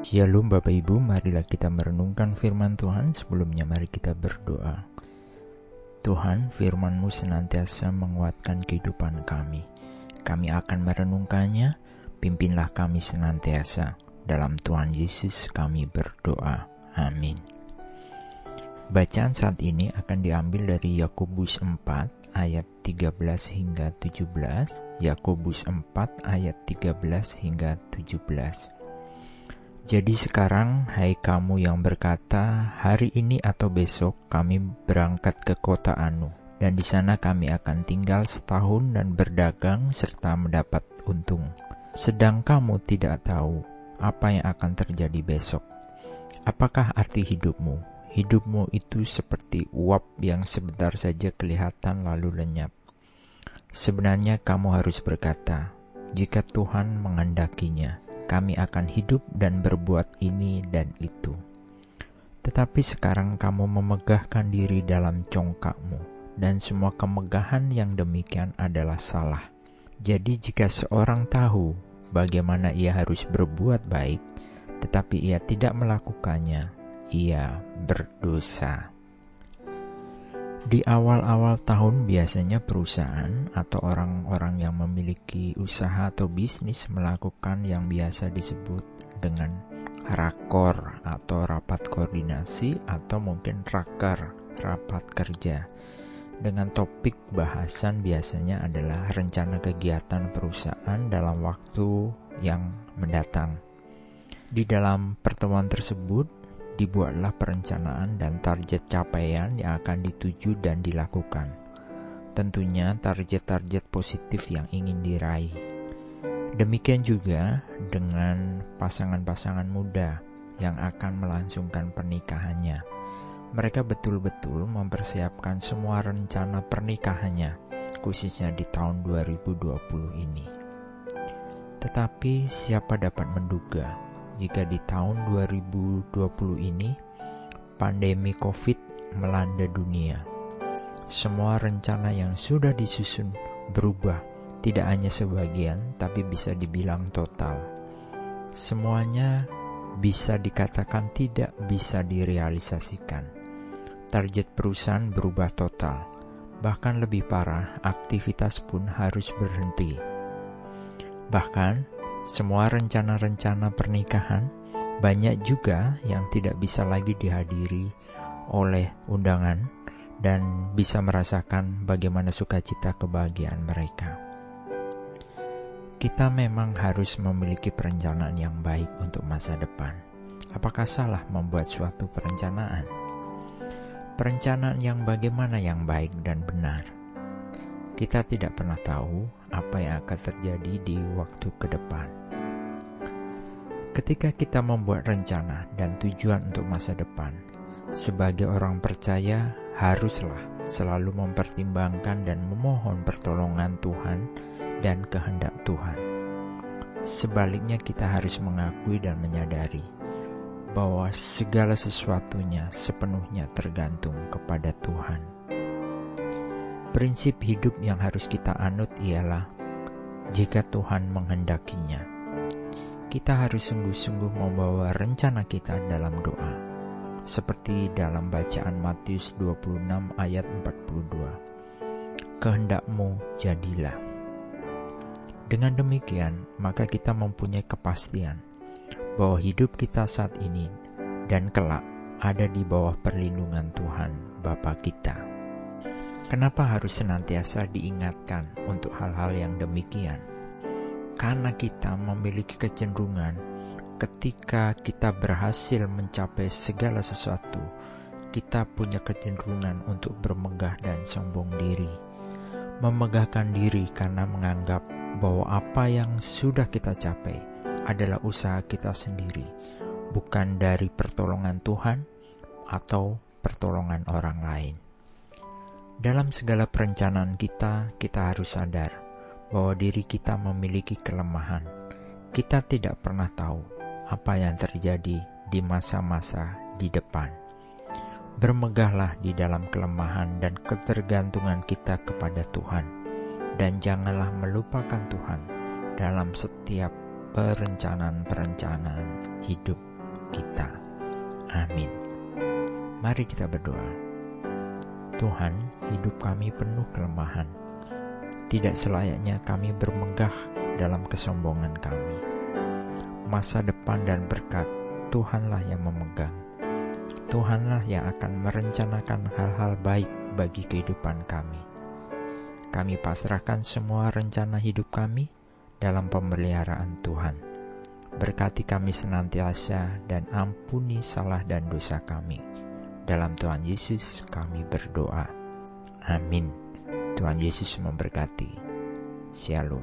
Shalom Bapak Ibu, marilah kita merenungkan firman Tuhan. Sebelumnya mari kita berdoa. Tuhan, firman-Mu senantiasa menguatkan kehidupan kami. Kami akan merenungkannya, pimpinlah kami senantiasa. Dalam Tuhan Yesus kami berdoa. Amin. Bacaan saat ini akan diambil dari Yakobus 4 ayat 13 hingga 17, Yakobus 4 ayat 13 hingga 17. Jadi sekarang, hai kamu yang berkata, hari ini atau besok kami berangkat ke kota Anu, dan di sana kami akan tinggal setahun dan berdagang serta mendapat untung. Sedang kamu tidak tahu apa yang akan terjadi besok. Apakah arti hidupmu? Hidupmu itu seperti uap yang sebentar saja kelihatan lalu lenyap. Sebenarnya kamu harus berkata, jika Tuhan mengendakinya, kami akan hidup dan berbuat ini dan itu. Tetapi sekarang kamu memegahkan diri dalam congkakmu, dan semua kemegahan yang demikian adalah salah. Jadi, jika seorang tahu bagaimana ia harus berbuat baik, tetapi ia tidak melakukannya, ia berdosa. Di awal-awal tahun biasanya perusahaan atau orang-orang yang memiliki usaha atau bisnis melakukan yang biasa disebut dengan rakor atau rapat koordinasi atau mungkin raker, rapat kerja. Dengan topik bahasan biasanya adalah rencana kegiatan perusahaan dalam waktu yang mendatang. Di dalam pertemuan tersebut, dibuatlah perencanaan dan target capaian yang akan dituju dan dilakukan. Tentunya target-target positif yang ingin diraih. Demikian juga dengan pasangan-pasangan muda yang akan melangsungkan pernikahannya. Mereka betul-betul mempersiapkan semua rencana pernikahannya, khususnya di tahun 2020 ini. Tetapi siapa dapat menduga jika di tahun 2020 ini pandemi COVID melanda dunia. Semua rencana yang sudah disusun berubah, tidak hanya sebagian, tapi bisa dibilang total. Semuanya bisa dikatakan tidak bisa direalisasikan. Target perusahaan berubah total, bahkan lebih parah, aktivitas pun harus berhenti. Bahkan semua rencana-rencana pernikahan banyak juga yang tidak bisa lagi dihadiri oleh undangan dan bisa merasakan bagaimana sukacita kebahagiaan mereka. Kita memang harus memiliki perencanaan yang baik untuk masa depan. Apakah salah membuat suatu perencanaan? Perencanaan yang bagaimana yang baik dan benar? Kita tidak pernah tahu apa yang akan terjadi di waktu ke depan. Ketika kita membuat rencana dan tujuan untuk masa depan, sebagai orang percaya haruslah selalu mempertimbangkan dan memohon pertolongan Tuhan dan kehendak Tuhan. Sebaliknya, kita harus mengakui dan menyadari bahwa segala sesuatunya sepenuhnya tergantung kepada Tuhan. Prinsip hidup yang harus kita anut ialah jika Tuhan menghendakinya. Kita harus sungguh-sungguh membawa rencana kita dalam doa. Seperti dalam bacaan Matius 26 ayat 42. Kehendakmu jadilah. Dengan demikian, maka kita mempunyai kepastian bahwa hidup kita saat ini dan kelak ada di bawah perlindungan Tuhan Bapa kita. Kenapa harus senantiasa diingatkan untuk hal-hal yang demikian? Karena kita memiliki kecenderungan ketika kita berhasil mencapai segala sesuatu, kita punya kecenderungan untuk bermegah dan sombong diri. Memegahkan diri karena menganggap bahwa apa yang sudah kita capai adalah usaha kita sendiri, bukan dari pertolongan Tuhan atau pertolongan orang lain. Dalam segala perencanaan kita, kita harus sadar bahwa diri kita memiliki kelemahan. Kita tidak pernah tahu apa yang terjadi di masa-masa di depan. Bermegahlah di dalam kelemahan dan ketergantungan kita kepada Tuhan, dan janganlah melupakan Tuhan dalam setiap perencanaan-perencanaan hidup kita. Amin. Mari kita berdoa. Tuhan, hidup kami penuh kelemahan. Tidak selayaknya kami bermegah dalam kesombongan kami. Masa depan dan berkat Tuhanlah yang memegang. Tuhanlah yang akan merencanakan hal-hal baik bagi kehidupan kami. Kami pasrahkan semua rencana hidup kami dalam pemeliharaan Tuhan. Berkati kami senantiasa dan ampuni salah dan dosa kami. Dalam Tuhan Yesus kami berdoa. Amin. Tuhan Yesus memberkati. Shalom.